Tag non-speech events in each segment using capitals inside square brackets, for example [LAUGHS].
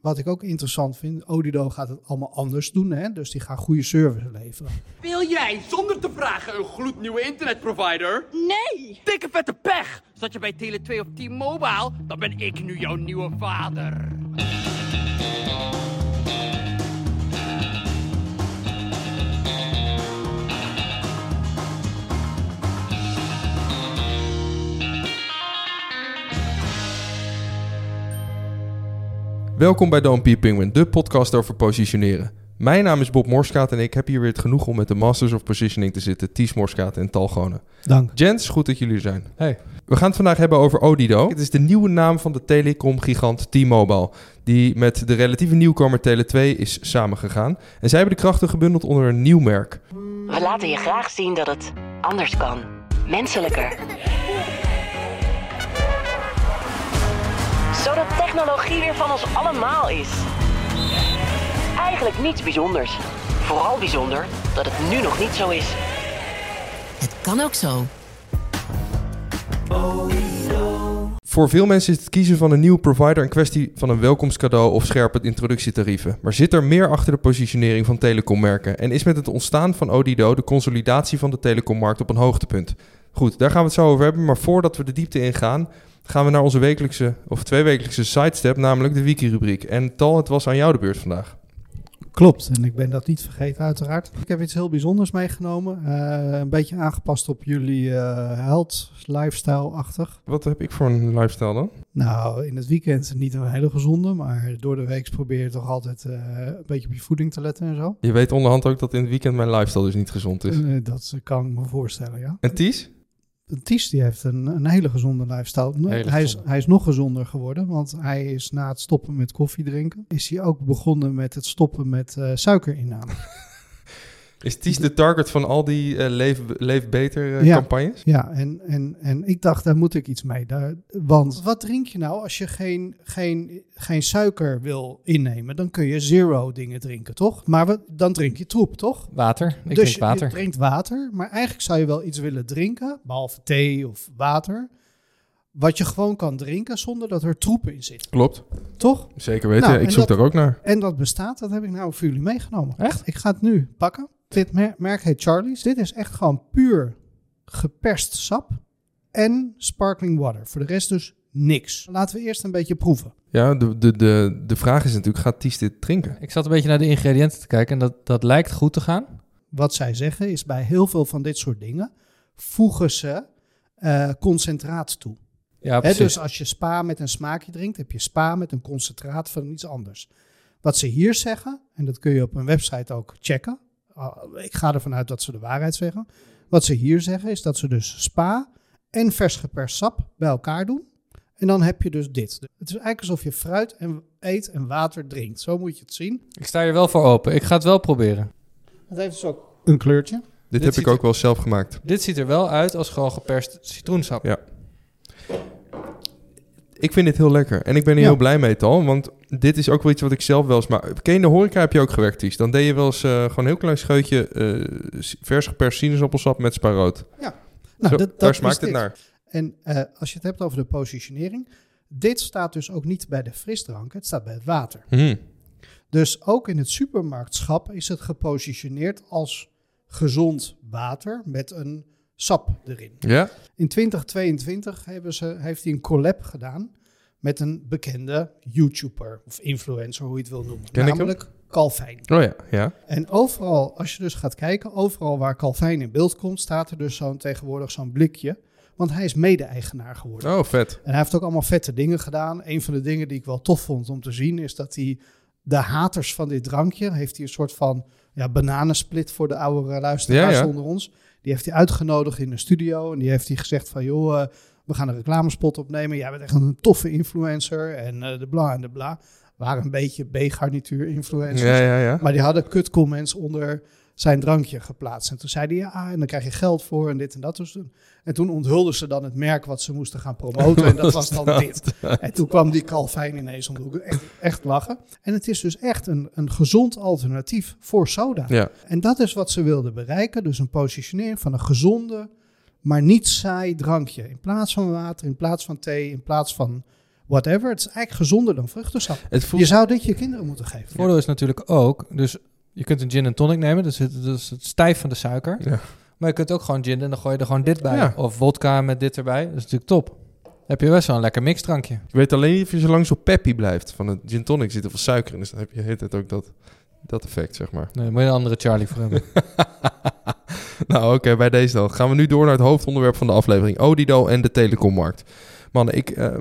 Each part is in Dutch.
wat ik ook interessant vind, Odido gaat het allemaal anders doen. Hè? Dus die gaan goede service leveren. Wil jij zonder te vragen een gloednieuwe internetprovider? Nee! Dikke vette pech! Zat je bij Tele2 of T-Mobile? Dan ben ik nu jouw nieuwe vader. Welkom bij Don't Be a Penguin, de podcast over positioneren. Mijn naam is Bob Morskaat en ik heb hier weer het genoeg om met de Masters of Positioning te zitten, Ties Morskaat en Tal Gonen. Dank. Gents, goed dat jullie er zijn. Hey. We gaan het vandaag hebben over Odido. Het is de nieuwe naam van de telecomgigant T-Mobile, die met de relatieve nieuwkomer Tele2 is samengegaan. En zij hebben de krachten gebundeld onder een nieuw merk. We laten je graag zien dat het anders kan. Menselijker. Zodat technologie weer van ons allemaal is. Eigenlijk niets bijzonders. Vooral bijzonder dat het nu nog niet zo is. Het kan ook zo. Voor veel mensen is het kiezen van een nieuwe provider een kwestie van een welkomstcadeau of scherpe introductietarieven. Maar zit er meer achter de positionering van telecommerken? En is met het ontstaan van Odido de consolidatie van de telecommarkt op een hoogtepunt? Goed, daar gaan we het zo over hebben. Maar voordat we de diepte ingaan, gaan we naar onze wekelijkse of tweewekelijkse sidestep, namelijk de wiki-rubriek. En Tal, het was aan jou de beurt vandaag. Klopt, en ik ben dat niet vergeten uiteraard. Ik heb iets heel bijzonders meegenomen. Eh, een beetje aangepast op jullie eh health, lifestyle-achtig. Wat heb ik voor een lifestyle dan? Nou, in het weekend niet een hele gezonde, maar door de week probeer je toch altijd eh, een beetje op je voeding te letten en zo. Je weet onderhand ook dat in het weekend mijn lifestyle dus niet gezond is. Dat kan ik me voorstellen, ja. En Ties? Ties die heeft een, een hele gezonde lifestyle. Hele hij, is, hij is nog gezonder geworden, want hij is na het stoppen met koffie drinken, is hij ook begonnen met het stoppen met eh, suikerinname. Is Ties de target van al die eh, leef, leef beter eh, Ja. campagnes? Ja, en, en, en ik dacht, daar moet ik iets mee. Daar, want wat drink je nou als je geen, geen, geen suiker wil innemen? Dan kun je zero dingen drinken, toch? Maar wat, dan drink je troep, toch? Water. Ik dus drink je- water. je drinkt water, maar eigenlijk zou je wel iets willen drinken, behalve thee of water, wat je gewoon kan drinken zonder dat er troep in zit, Klopt, toch? zeker weten. Nou, ik zoek dat- daar ook naar. En dat bestaat, dat heb ik nou voor jullie meegenomen. Echt? Ik ga het nu pakken. Dit mer- merk heet Charlie's. Dit is echt gewoon puur geperst sap en sparkling water. Voor de rest dus niks. Laten we eerst een beetje proeven. Ja, de, de, de, de vraag is natuurlijk, gaat Ties dit drinken? Ik zat een beetje naar de ingrediënten te kijken en dat, dat lijkt goed te gaan. Wat zij zeggen is bij heel veel van dit soort dingen voegen ze eh, concentraat toe. Ja, precies. dus als je spa met een smaakje drinkt, heb je spa met een concentraat van iets anders. Wat ze hier zeggen, en dat kun je op een website ook checken. Ah, Ik ga ervan uit dat ze de waarheid zeggen. Wat ze hier zeggen is dat ze dus spa en vers geperst sap bij elkaar doen. En dan heb je dus dit. Het is eigenlijk alsof je fruit en eet en water drinkt. Zo moet je het zien. Ik sta hier wel voor open. Ik ga het wel proberen. Het heeft dus ook een kleurtje. Dit, heb ik ook er- wel zelf gemaakt. Dit ziet er wel uit als gewoon geperst citroensap. Ja. Ik vind dit heel lekker. En ik ben er Ja. heel blij mee, Tal. Want dit is ook wel iets wat ik zelf wel eens... Maar ken je de horeca heb je ook gewerkt, Ties? Dan deed je wel eens eh, gewoon een heel klein scheutje... s- vers geperst sinaasappelsap met spaarrood. Nou, Zo, dat- daar smaakt het naar. En eh, als je het hebt over de positionering. Dit staat dus ook niet bij de frisdrank. Het staat bij het water. Hm. Dus ook in het supermarktschap is het gepositioneerd als gezond water met een sap erin. Ja? In 2022 hebben ze, heeft hij een collab gedaan met een bekende YouTuber of influencer, hoe je het wil noemen. Ken ik hem? namelijk Calvijn. Oh ja, ja. En overal, als je dus gaat kijken, overal waar Calvijn in beeld komt, staat er dus zo'n tegenwoordig zo'n blikje. Want hij is mede-eigenaar geworden. Oh, vet. En hij heeft ook allemaal vette dingen gedaan. Een van de dingen die ik wel tof vond om te zien is dat hij de haters van dit drankje heeft hij een soort van ja, bananensplit voor de oude luisteraars Ja, ja. onder ons. Die heeft hij uitgenodigd in de studio en die heeft hij gezegd van joh, eh, we gaan een reclamespot opnemen. Jij bent echt een toffe influencer en eh, de bla en de bla. Waren een beetje B-garnituur influencers. Ja. Maar die hadden kut comments onder zijn drankje geplaatst. En toen zei hij, ja, en dan krijg je geld voor en dit en dat. Dus en toen onthulden ze dan het merk wat ze moesten gaan promoten. En [LAUGHS] dat was dan dit. En toen kwam die Calvijn ineens om de hoek. Echt, echt lachen. En het is dus echt een, een gezond alternatief voor soda. Ja, En dat is wat ze wilden bereiken. Dus een positionering van een gezonde, maar niet saai drankje. In plaats van water, in plaats van thee, in plaats van whatever. Het is eigenlijk gezonder dan vruchtensap. Voelt... Je zou dit je kinderen moeten geven. Het voordeel is natuurlijk ook, dus je kunt een gin en tonic nemen, dus het, dus het stijf van de suiker. Ja. Maar je kunt ook gewoon gin en dan gooi je er gewoon dit bij. Ja. Of vodka met dit erbij. Dat is natuurlijk top. heb je best wel een lekker mixdrankje. Ik weet alleen niet of je zo lang zo peppy blijft. Van het gin tonic zit er veel suiker in, dus dan heb je tijd ook dat, dat effect, zeg maar. Nee, moet je een andere Charlie voor hebben. [LAUGHS] nou, oké, bij deze dan. Gaan we nu door naar het hoofdonderwerp van de aflevering. Odido en de telecommarkt. Mannen, ik, eh,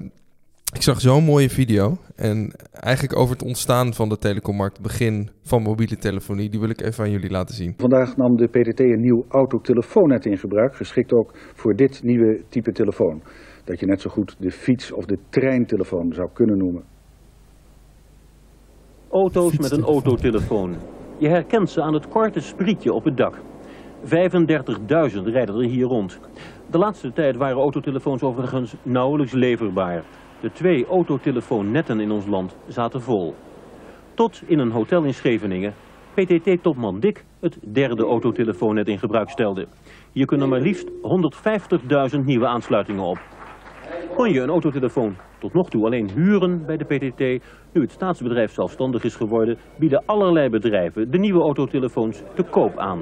ik zag zo'n mooie video. En eigenlijk over het ontstaan van de telecommarkt, het begin van mobiele telefonie. Die wil ik even aan jullie laten zien. Vandaag nam de PTT een nieuw autotelefoonnet in gebruik, geschikt ook voor dit nieuwe type telefoon. Dat je net zo goed de fiets- of de treintelefoon zou kunnen noemen. Auto's met een autotelefoon. Je herkent ze aan het korte sprietje op het dak. 35.000 rijden er hier rond. De laatste tijd waren autotelefoons overigens nauwelijks leverbaar. De twee autotelefoonnetten in ons land zaten vol. Tot in een hotel in Scheveningen PTT-topman Dick het derde autotelefoonnet in gebruik stelde. Hier kunnen maar liefst 150.000 nieuwe aansluitingen op. Kon je een autotelefoon tot nog toe alleen huren bij de PTT? Nu het staatsbedrijf zelfstandig is geworden, bieden allerlei bedrijven de nieuwe autotelefoons te koop aan.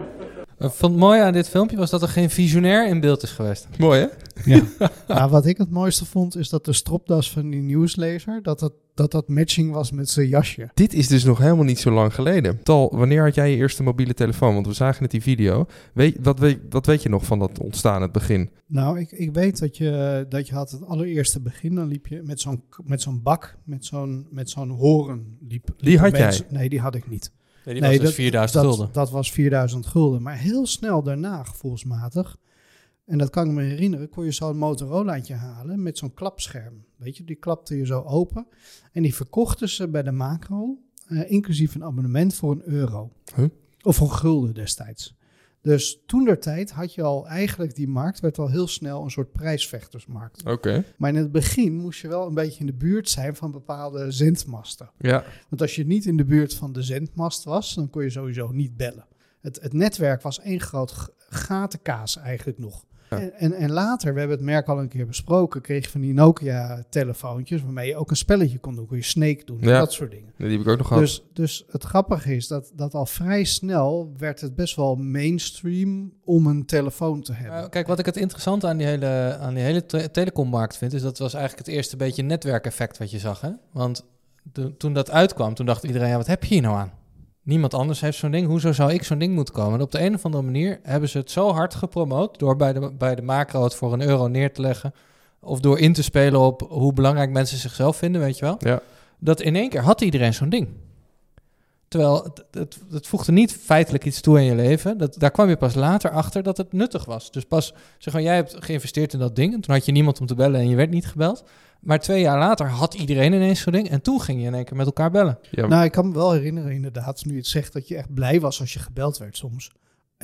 Wat ik vond het mooie aan dit filmpje was dat er geen visionair in beeld is geweest. Mooi, hè? Ja. [LAUGHS] nou, wat ik het mooiste vond, is dat de stropdas van die nieuwslezer, dat dat, dat, dat matching was met zijn jasje. Dit is dus nog helemaal niet zo lang geleden. Tal, wanneer had jij je eerste mobiele telefoon? Want we zagen net die video. Weet, wat, weet, wat weet je nog van dat ontstaan, het begin? Nou, ik, ik weet dat je, dat je had het allereerste begin, dan liep je met zo'n met zo'n bak, met zo'n met zo'n horen. Liep, Die had mensen- jij? Nee, die had ik niet. Nee, die nee, was dus dat- 4000 dat, gulden. Dat was 4000 gulden. Maar heel snel daarna, gevoelsmatig, en dat kan ik me herinneren, kon je zo'n Motorolaatje halen met zo'n klapscherm. Weet je, die klapte je zo open. En die verkochten ze bij de macro, eh, inclusief een abonnement voor een euro. Huh? Of een gulden destijds. Dus toen der tijd had je al eigenlijk die markt, werd al heel snel een soort prijsvechtersmarkt. Oké. Maar in het begin moest je wel een beetje in de buurt zijn van bepaalde zendmasten. Ja. Want als je niet in de buurt van de zendmast was, dan kon je sowieso niet bellen. Het, het netwerk was één groot gatenkaas eigenlijk nog. En, en, en later, we hebben het merk al een keer besproken, kreeg je van die Nokia-telefoontjes waarmee je ook een spelletje kon doen. Kon je Snake doen, Ja. dat soort dingen. Nee, die heb ik ook nog gehad. Dus, dus het grappige is dat, dat al vrij snel werd het best wel mainstream om een telefoon te hebben. Nou, kijk, wat ik het interessante aan die hele, aan die hele te- telecommarkt vind, is dat was eigenlijk het eerste beetje netwerkeffect wat je zag. Hè? Want de- toen dat uitkwam, toen dacht iedereen, ja, wat heb je hier nou aan? Niemand anders heeft zo'n ding. Hoezo zou ik zo'n ding moeten komen? En op de een of andere manier hebben ze het zo hard gepromoot door bij de, bij de macro het voor een euro neer te leggen. Of door in te spelen op hoe belangrijk mensen zichzelf vinden, weet je wel. Ja. Dat in één keer had iedereen zo'n ding. Terwijl het, het, het voegde niet feitelijk iets toe in je leven. Dat, daar kwam je pas later achter dat het nuttig was. Dus pas, zeg maar, jij hebt geïnvesteerd in dat ding. En toen had je niemand om te bellen en je werd niet gebeld. Maar twee jaar later had iedereen ineens zo'n ding. En toen ging je in één keer met elkaar bellen. ja, Nou, ik kan me wel herinneren inderdaad, nu je het zegt, dat je echt blij was als je gebeld werd soms.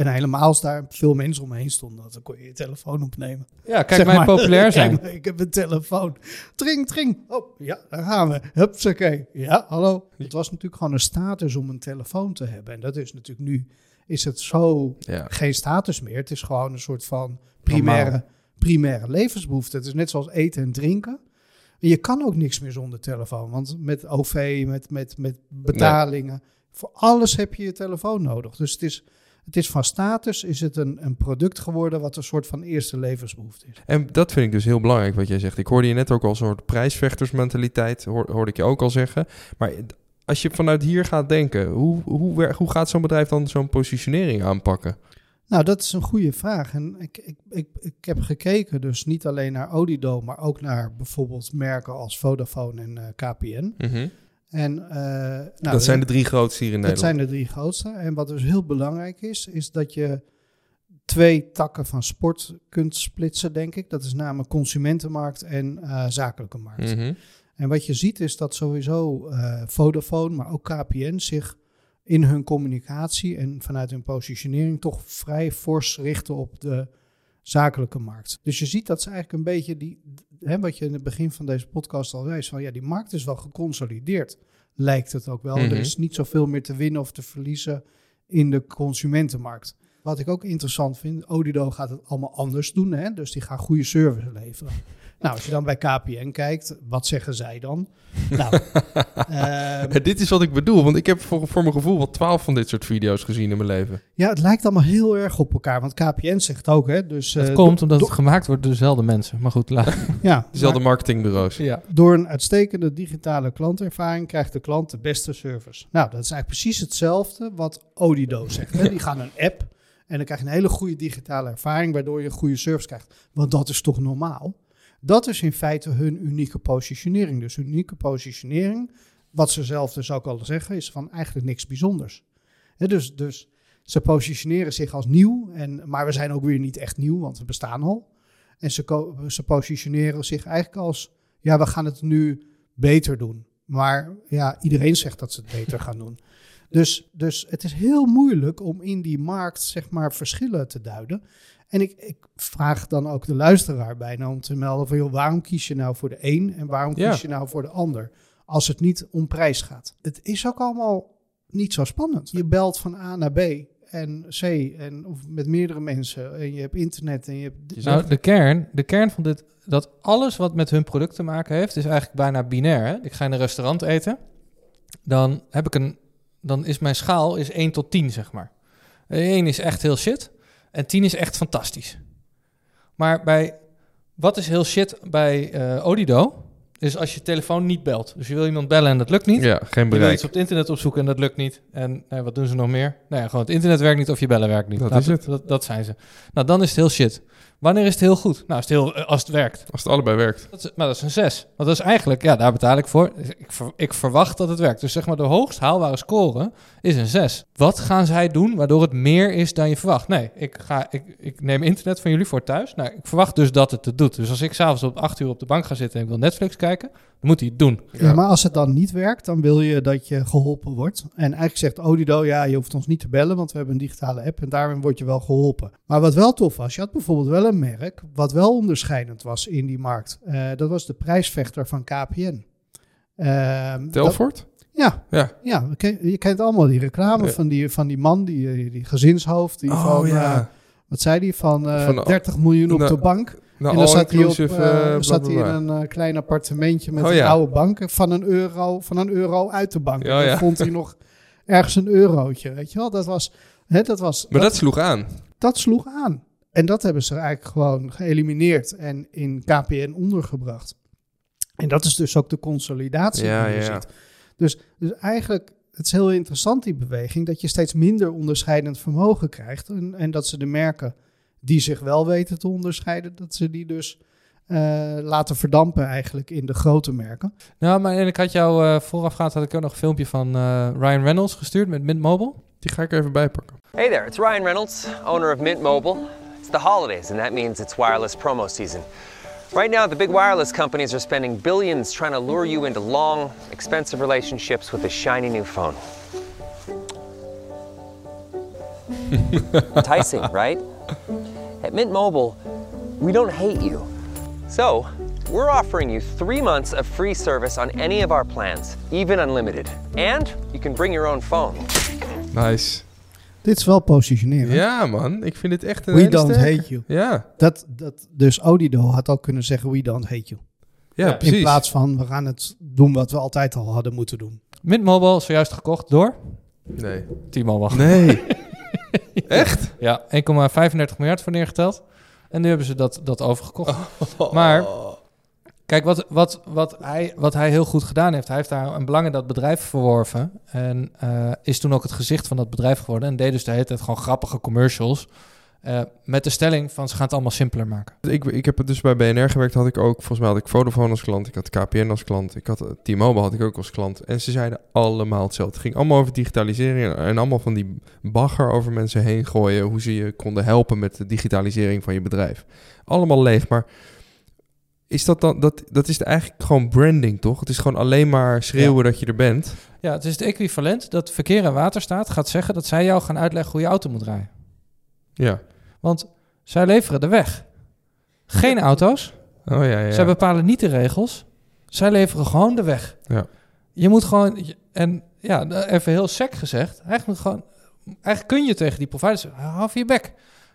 En helemaal als daar veel mensen omheen stonden, dan kon je je telefoon opnemen. Ja, kijk Zeg mij maar. populair [LAUGHS] zijn. Kijk, ik heb een telefoon. Tring, tring. Oh, ja, daar gaan we. Hupsakee. Ja, hallo. Het was natuurlijk gewoon een status om een telefoon te hebben. En dat is natuurlijk nu, is het zo ja. geen status meer. Het is gewoon een soort van primaire, primaire levensbehoefte. Het is net zoals eten en drinken. En je kan ook niks meer zonder telefoon. Want met OV, met, met, met betalingen, voor alles heb je je telefoon nodig. Dus het is, het is van status, is het een, een product geworden wat een soort van eerste levensbehoefte is. En dat vind ik dus heel belangrijk wat jij zegt. Ik hoorde je net ook al een soort prijsvechtersmentaliteit, hoor, hoorde ik je ook al zeggen. Maar als je vanuit hier gaat denken, hoe, hoe, hoe gaat zo'n bedrijf dan zo'n positionering aanpakken? Nou, dat is een goede vraag. En ik, ik, ik, ik heb gekeken dus niet alleen naar Odido, maar ook naar bijvoorbeeld merken als Vodafone en eh, KPN. En, eh, nou, dat zijn de drie grootste hier in Dat Nederland. zijn de drie grootste. En wat dus heel belangrijk is, is dat je twee takken van sport kunt splitsen, denk ik. Dat is namelijk consumentenmarkt en eh, zakelijke markt. Mhm. En wat je ziet is dat sowieso eh, Vodafone, maar ook KPN zich in hun communicatie en vanuit hun positionering toch vrij fors richten op de zakelijke markt. Dus je ziet dat ze eigenlijk een beetje die, hè, wat je in het begin van deze podcast al zei, van ja, die markt is wel geconsolideerd, lijkt het ook wel. Mhm. Er is niet zoveel meer te winnen of te verliezen in de consumentenmarkt. Wat ik ook interessant vind, Odido gaat het allemaal anders doen. Hè? Dus die gaan goede service leveren. Nou, als je dan bij KPN kijkt, wat zeggen zij dan? [LAUGHS] nou, ehm, dit is wat ik bedoel, want ik heb voor, voor mijn gevoel wel twaalf van dit soort video's gezien in mijn leven. ja, het lijkt allemaal heel erg op elkaar. Want KPN zegt ook, hè. Dus, Dat eh, komt omdat het gemaakt wordt door dezelfde mensen. Maar goed, laat. [LAUGHS] ja, Dezelfde maar marketingbureaus. ja. door een uitstekende digitale klantervaring krijgt de klant de beste service. Nou, dat is eigenlijk precies hetzelfde wat Odido zegt. Hè. Die gaan een app en dan krijg je een hele goede digitale ervaring, waardoor je een goede service krijgt. Want dat is toch normaal? Dat is in feite hun unieke positionering. Dus unieke positionering, wat ze zelf dus ook al zeggen, is van eigenlijk niks bijzonders. Dus, dus ze positioneren zich als nieuw, en, maar we zijn ook weer niet echt nieuw, want we bestaan al. En ze, ze positioneren zich eigenlijk als, ja, we gaan het nu beter doen. Maar ja, iedereen zegt dat ze het beter gaan doen. Dus, dus het is heel moeilijk om in die markt, zeg maar, verschillen te duiden. En ik, ik vraag dan ook de luisteraar bijna om te melden van, joh, waarom kies je nou voor de een en waarom Ja. kies je nou voor de ander? Als het niet om prijs gaat. Het is ook allemaal niet zo spannend. Je belt van A naar B en C en of met meerdere mensen en je hebt internet en je hebt... Nou, de kern, de kern van dit, dat alles wat met hun product te maken heeft, is eigenlijk bijna binair. Hè? Ik ga in een restaurant eten, dan heb ik een, dan is mijn schaal is 1 tot 10, zeg maar. 1 is echt heel shit en 10 is echt fantastisch. Maar bij, wat is heel shit bij eh, Odido, is als je telefoon niet belt. Dus je wil iemand bellen en dat lukt niet. ja, geen Je wil bereik. iets op het internet opzoeken en dat lukt niet. En nou, wat doen ze nog meer? Nou ja, gewoon het internet werkt niet of je bellen werkt niet. Dat Nou, is het. Dat, dat zijn ze. Nou, dan is het heel shit. Wanneer is het heel goed? Nou, is het heel, eh, als het werkt. Als het allebei werkt. Dat is, maar dat is een 6. Want dat is eigenlijk, ja, daar betaal ik voor. Ik, ver- ik verwacht dat het werkt. Dus zeg maar, de hoogst haalbare score is een 6. Wat gaan zij doen waardoor het meer is dan je verwacht? Nee, ik, ga, ik, ik neem internet van jullie voor thuis. Nou, ik verwacht dus dat het het doet. Dus als ik s'avonds op 8 uur op de bank ga zitten en ik wil Netflix kijken, dan moet hij het doen. Ja. maar als het dan niet werkt, dan wil je dat je geholpen wordt. En eigenlijk zegt Odido, ja, je hoeft ons niet te bellen, want we hebben een digitale app en daarin word je wel geholpen. Maar wat wel tof was, je had bijvoorbeeld wel een merk wat wel onderscheidend was in die markt. Eh, dat was de prijsvechter van KPN. Ehm, dat- Telfort? ja, Ja. ja je kent allemaal die reclame Ja. van, die, van die man, die, die, gezinshoofd. Die van, eh, wat zei die? Van, eh, Van, 30 miljoen op nou, de bank. Nou, en dan zat hij, op, all-inclusive, eh, eh, bla, zat bla, hij in een eh, klein appartementje met Oh, ja. oude bank van een euro, van een euro uit de bank. Ja, En dan ja. vond hij nog ergens een eurotje, weet je wel. Dat was, hè, dat was, Maar dat, dat sloeg aan. dat sloeg aan. En dat hebben ze eigenlijk gewoon geëlimineerd en in KPN ondergebracht. En dat is dus ook de consolidatie Ja, die je ja. ziet. Dus, dus eigenlijk, het is heel interessant die beweging, dat je steeds minder onderscheidend vermogen krijgt. En, en dat ze de merken die zich wel weten te onderscheiden, dat ze die dus eh, laten verdampen eigenlijk in de grote merken. Nou, maar en ik had jou eh, voorafgaand had ik ook nog een filmpje van eh, Ryan Reynolds gestuurd met Mint Mobile. Die ga ik er even bijpakken. Hey there, it's Ryan Reynolds, owner of Mint Mobile. It's the holidays, and that means it's wireless promo season. Right now, the big wireless companies are spending billions trying to lure you into long, expensive relationships with a shiny new phone. [LAUGHS] Enticing, right? At Mint Mobile, we don't hate you. So, we're offering you three months of free service on any of our plans, even unlimited. And you can bring your own phone. Nice. Dit is wel positioneren. Ja, man. Ik vind het echt een We don't hate you. Ja, Dat, dat, dus Odido had ook kunnen zeggen, we don't hate you. ja, precies. In plaats van, we gaan het doen wat we altijd al hadden moeten doen. Mint Mobile is zojuist gekocht door Nee. T-Mobile. Nee. [LAUGHS] [LAUGHS] Echt? Ja, 1,35 miljard voor neergeteld. En nu hebben ze dat, dat overgekocht. Maar kijk, wat, wat, wat, hij, wat hij heel goed gedaan heeft, hij heeft daar een belang in dat bedrijf verworven. En eh, is toen ook het gezicht van dat bedrijf geworden. En deed dus de hele tijd gewoon grappige commercials. Eh, met de stelling van ze gaan het allemaal simpeler maken. Ik, ik heb het dus bij BNR gewerkt, had ik ook, volgens mij had ik Vodafone als klant, ik had KPN als klant, ik had eh, T-Mobile had ik ook als klant. En ze zeiden allemaal hetzelfde. Het ging allemaal over digitalisering en, allemaal van die bagger over mensen heen gooien, hoe ze je konden helpen met de digitalisering van je bedrijf. Allemaal leeg, maar is dat dan, dat, dat is eigenlijk gewoon branding, toch? Het is gewoon alleen maar schreeuwen dat je er bent. Ja, het is het equivalent dat Verkeer en Waterstaat gaat zeggen dat zij jou gaan uitleggen hoe je auto moet rijden. Ja. Want zij leveren de weg. Geen auto's. Oh ja, ja. Zij bepalen niet de regels. Zij leveren gewoon de weg. Ja. Je moet gewoon... En ja, even heel sec gezegd. Eigenlijk, gewoon, eigenlijk kun je tegen die providers zeggen... Hou je bek.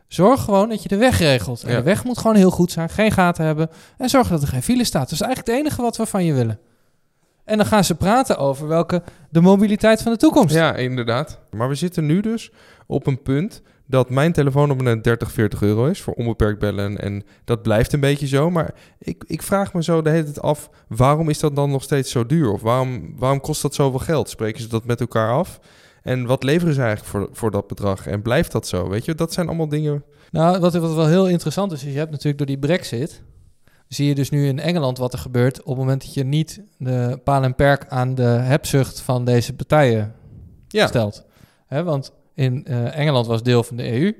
Zorg gewoon dat je de weg regelt. En Ja. de weg moet gewoon heel goed zijn, geen gaten hebben. En zorg dat er geen file staat. Dat is eigenlijk het enige wat we van je willen. En dan gaan ze praten over welke de mobiliteit van de toekomst. Ja, inderdaad. Maar we zitten nu dus op een punt dat mijn telefoonabonnement 30, 40 euro is voor onbeperkt bellen. En dat blijft een beetje zo. Maar ik, ik vraag me zo de hele tijd af, waarom is dat dan nog steeds zo duur? Of waarom, waarom kost dat zoveel geld? Spreken ze dat met elkaar af? En wat leveren ze eigenlijk voor, voor dat bedrag? En blijft dat zo? Weet je, dat zijn allemaal dingen... Nou, wat, wat wel heel interessant is, is je hebt natuurlijk door die brexit... zie je dus nu in Engeland wat er gebeurt... op het moment dat je niet de paal en perk aan de hebzucht van deze partijen Ja. stelt. Hè, want in eh, Engeland was deel van de EU.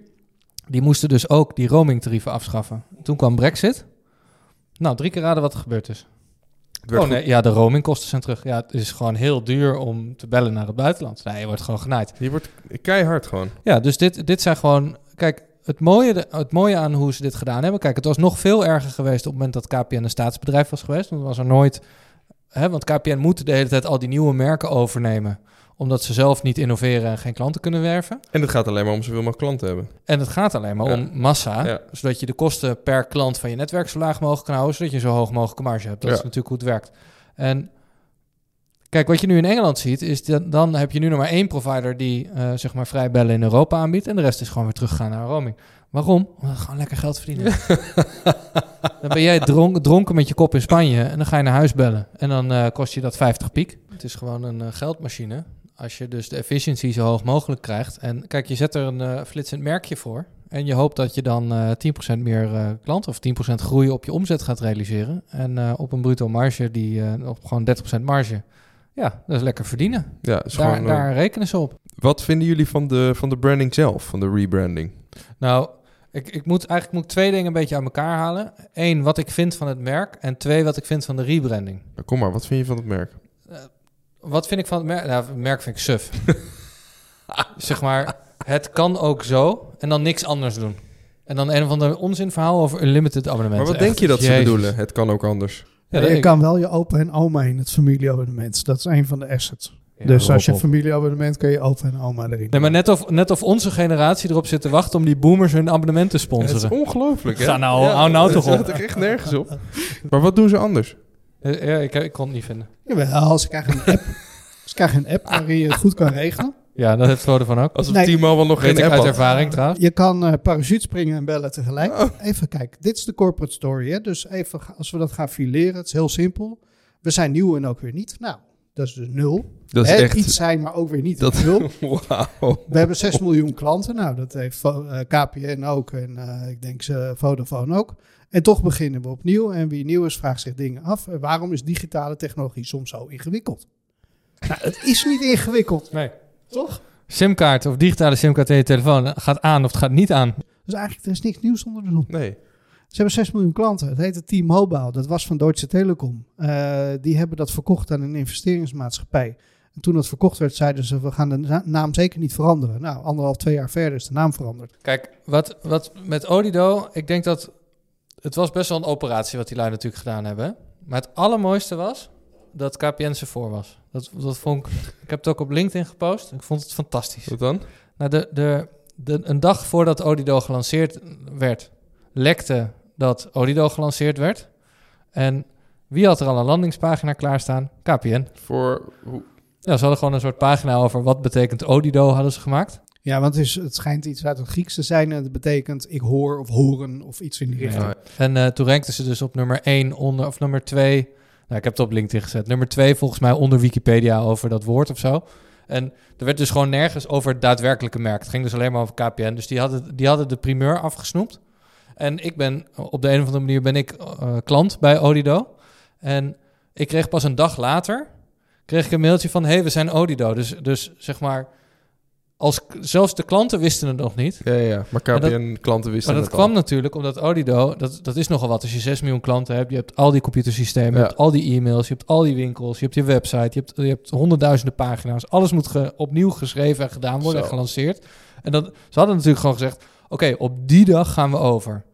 Die moesten dus ook die roamingtarieven afschaffen. Toen kwam brexit. Nou, drie keer raden wat er gebeurd is. Oh nee, ja, de roamingkosten zijn terug. Ja, het is gewoon heel duur om te bellen naar het buitenland. Nee, je wordt gewoon genaaid. Je wordt keihard gewoon. Ja, dus dit, dit zijn gewoon... Kijk, het mooie, het mooie aan hoe ze dit gedaan hebben... Kijk, het was nog veel erger geweest op het moment dat KPN een staatsbedrijf was geweest. Want was er nooit... Hè, want KPN moet de hele tijd al die nieuwe merken overnemen... omdat ze zelf niet innoveren en geen klanten kunnen werven. En het gaat alleen maar om zoveel mogelijk klanten hebben. En het gaat alleen maar Ja. om massa... Ja. zodat je de kosten per klant van je netwerk zo laag mogelijk kan houden... zodat je zo hoog mogelijke marge hebt. Dat is natuurlijk hoe het werkt. En kijk, wat je nu in Engeland ziet... is dat, dan heb je nu nog maar één provider... die eh, zeg maar vrij bellen in Europa aanbiedt... en de rest is gewoon weer teruggegaan naar roaming. Waarom? Omdat gewoon lekker geld verdienen. [LAUGHS] dan ben jij dronk- dronken met je kop in Spanje... en dan ga je naar huis bellen. En dan eh, kost je dat 50 piek. Het is gewoon een eh, geldmachine... Als je dus de efficiëntie zo hoog mogelijk krijgt. En kijk, je zet er een eh, flitsend merkje voor. En je hoopt dat je dan eh 10% meer eh klanten of 10% groei op je omzet gaat realiseren. En eh, op een bruto marge, die eh, op gewoon 30% marge. Ja, dat is lekker verdienen. Ja, is Daar, gewoon, eh, daar rekenen ze op. Wat vinden jullie van de, van de branding zelf, van de rebranding? Nou, ik, ik moet eigenlijk moet ik twee dingen een beetje aan elkaar halen. Eén, wat ik vind van het merk. En twee, wat ik vind van de rebranding. Nou, kom maar, wat vind je van het merk? Wat vind ik van het merk? Nou, het merk vind ik suf. [LAUGHS] zeg maar, het kan ook zo en dan niks anders doen. En dan een of ander onzinverhaal over een limited abonnement. Maar wat Echt, denk je dat ze jezus. bedoelen? Het kan ook anders. Ja, je dat- kan wel je opa en oma in het familieabonnement. Dat is een van de assets. Ja, dus als je een familieabonnement kun je opa en oma erin. Nee, maar net of, net of onze generatie erop zit te wachten om die boomers hun abonnement te Het sponsoren. is ongelooflijk, hè? Ga nou, hou nou toch Het op. staat er echt nergens op. Maar wat doen ze anders? Eh, Ja, ik, ik kon het niet vinden. Jawel, ze krijgen een app. [LAUGHS] ze krijgen een app waarin je het goed kan regelen. Ja, dat heeft Vodafone ook. Alsof Nee. T-Mobile nog Weet geen ik app uit had. ervaring trouwens. Je kan eh parachute springen en bellen tegelijk. Oh. Even kijken, dit is de corporate story. Hè? Dus even, als we dat gaan fileren, het is heel simpel. We zijn nieuw en ook weer niet. Nou, dat is dus nul. Dat is Hè, echt... Iets zijn, maar ook weer niet. Dat, nul. [LAUGHS] wauw. We hebben 6 miljoen klanten. Nou, dat heeft eh, KPN ook en eh, ik denk ze Vodafone ook. En toch beginnen we opnieuw. En wie nieuw is, vraagt zich dingen af. En waarom is digitale technologie soms zo ingewikkeld? Nou, het is niet ingewikkeld, Nee. toch? Simkaart of digitale simkaart in je telefoon gaat aan of het gaat niet aan. Dus eigenlijk, er is niks nieuws onder de zon. Nee. Ze hebben 6 miljoen klanten. Het heette T-Mobile. Dat was van Deutsche Telekom. Eh, die hebben dat verkocht aan een investeringsmaatschappij. En toen dat verkocht werd, zeiden ze: we gaan de na- naam zeker niet veranderen. Nou, anderhalf, twee jaar verder is de naam veranderd. Kijk, wat, wat met Odido, ik denk dat het was best wel een operatie wat die lui natuurlijk gedaan hebben. Maar het allermooiste was dat KPN ze voor was. Dat, dat vond ik, ik heb het ook op LinkedIn gepost. Ik vond het fantastisch. Wat dan? Nou, de, de, de, een dag voordat Odido gelanceerd werd, lekte dat Odido gelanceerd werd. En wie had er al een landingspagina klaarstaan? KPN. Voor... Hoe, Ja, ze hadden gewoon een soort pagina over wat betekent Odido hadden ze gemaakt. Ja, want het, is, het schijnt iets uit het Grieks te zijn. En dat betekent ik hoor of horen of iets in die richting. Ja. En eh, toen rankten ze dus op nummer 1 onder, of nummer 2. Nou, ik heb het op LinkedIn gezet. Nummer 2 volgens mij onder Wikipedia over dat woord of zo. En er werd dus gewoon nergens over het daadwerkelijke merk. Het ging dus alleen maar over KPN. Dus die hadden, die hadden de primeur afgesnoept. En ik ben, op de een of andere manier ben ik eh, klant bij Odido. En ik kreeg pas een dag later, kreeg ik een mailtje van... hey, we zijn Odido. Dus, dus zeg maar, als, zelfs de klanten wisten het nog niet. ja, ja. Maar KPN-klanten wisten Maar dat het kwam al. natuurlijk omdat Odido, dat, dat is nogal wat. Als je 6 miljoen klanten hebt, je hebt al die computersystemen, Ja. je hebt al die e-mails, je hebt al die winkels, je hebt je website, je hebt, je hebt honderdduizenden pagina's. Alles moet ge- opnieuw geschreven en gedaan worden Zo. en gelanceerd. En dat, ze hadden natuurlijk gewoon gezegd, oké, op die dag gaan we over.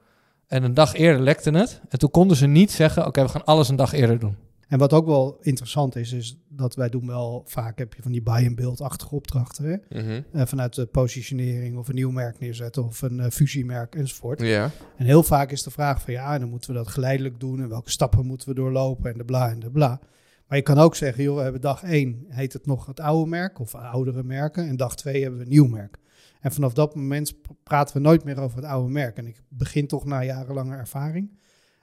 En een dag eerder lekte het. En toen konden ze niet zeggen, oké, we gaan alles een dag eerder doen. En wat ook wel interessant is, is dat wij doen wel vaak heb je van die buy-and-build-achtige opdrachten. Hè? Mhm. Eh, vanuit de positionering of een nieuw merk neerzetten of een eh, fusiemerk enzovoort. Ja. En heel vaak is de vraag van ja, dan moeten we dat geleidelijk doen en welke stappen moeten we doorlopen en de bla en de bla. Maar je kan ook zeggen, joh, we hebben dag 1 heet het nog het oude merk of oudere merken en dag 2 hebben we een nieuw merk. En vanaf dat moment pr- praten we nooit meer over het oude merk. En ik begin toch na jarenlange ervaring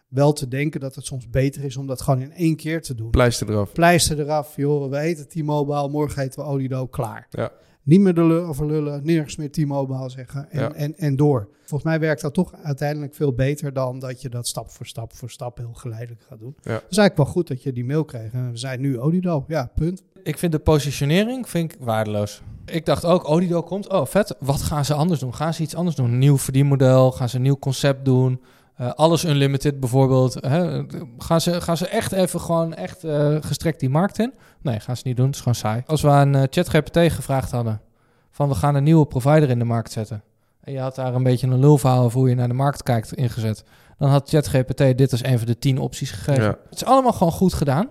wel te denken dat het soms beter is om dat gewoon in één keer te doen. Pleister eraf. Pleister eraf, joh, we heten T-Mobile, morgen heten we Odido, klaar. Ja. Niet meer de lullen over lullen, nergens meer T-Mobile zeggen en, Ja. en, en door. Volgens mij werkt dat toch uiteindelijk veel beter dan dat je dat stap voor stap voor stap heel geleidelijk gaat doen. Ja. Het is eigenlijk wel goed dat je die mail kreeg. En we zijn nu Odido, ja, punt. Ik vind de positionering vind ik waardeloos. Ik dacht ook, Odido komt. Oh, vet. Wat gaan ze anders doen? Gaan ze iets anders doen? Een nieuw verdienmodel? Gaan ze een nieuw concept doen? Eh, alles unlimited bijvoorbeeld. Hè? Gaan, ze, gaan ze echt even gewoon echt eh, gestrekt die markt in? Nee, gaan ze niet doen. Het is gewoon saai. Als we aan eh, ChatGPT gevraagd hadden van we gaan een nieuwe provider in de markt zetten. En je had daar een beetje een lulverhaal over hoe je naar de markt kijkt ingezet. Dan had ChatGPT dit als een van de tien opties gegeven. Ja. Het is allemaal gewoon goed gedaan.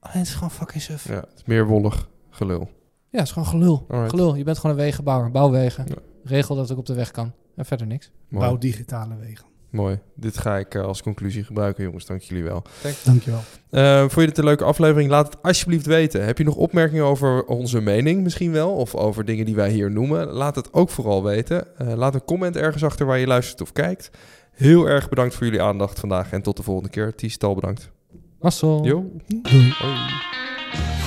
Alleen het is gewoon fucking suf. Ja, het is meer wollig gelul. Ja, het is gewoon gelul. Alright. Gelul. Je bent gewoon een wegenbouwer. Bouwwegen. Ja. Regel dat ik op de weg kan. En verder niks. Mooi. Bouw digitale wegen. Mooi. Dit ga ik eh, als conclusie gebruiken, jongens. Dank jullie wel. Dankjewel. Eh, vond je dit een leuke aflevering? Laat het alsjeblieft weten. Heb je nog opmerkingen over onze mening misschien wel? Of over dingen die wij hier noemen? Laat het ook vooral weten. Eh, laat een comment ergens achter waar je luistert of kijkt. Heel erg bedankt voor jullie aandacht vandaag. En tot de volgende keer. Ties, tal bedankt. Mazzel. Jo. Doei. Hoi.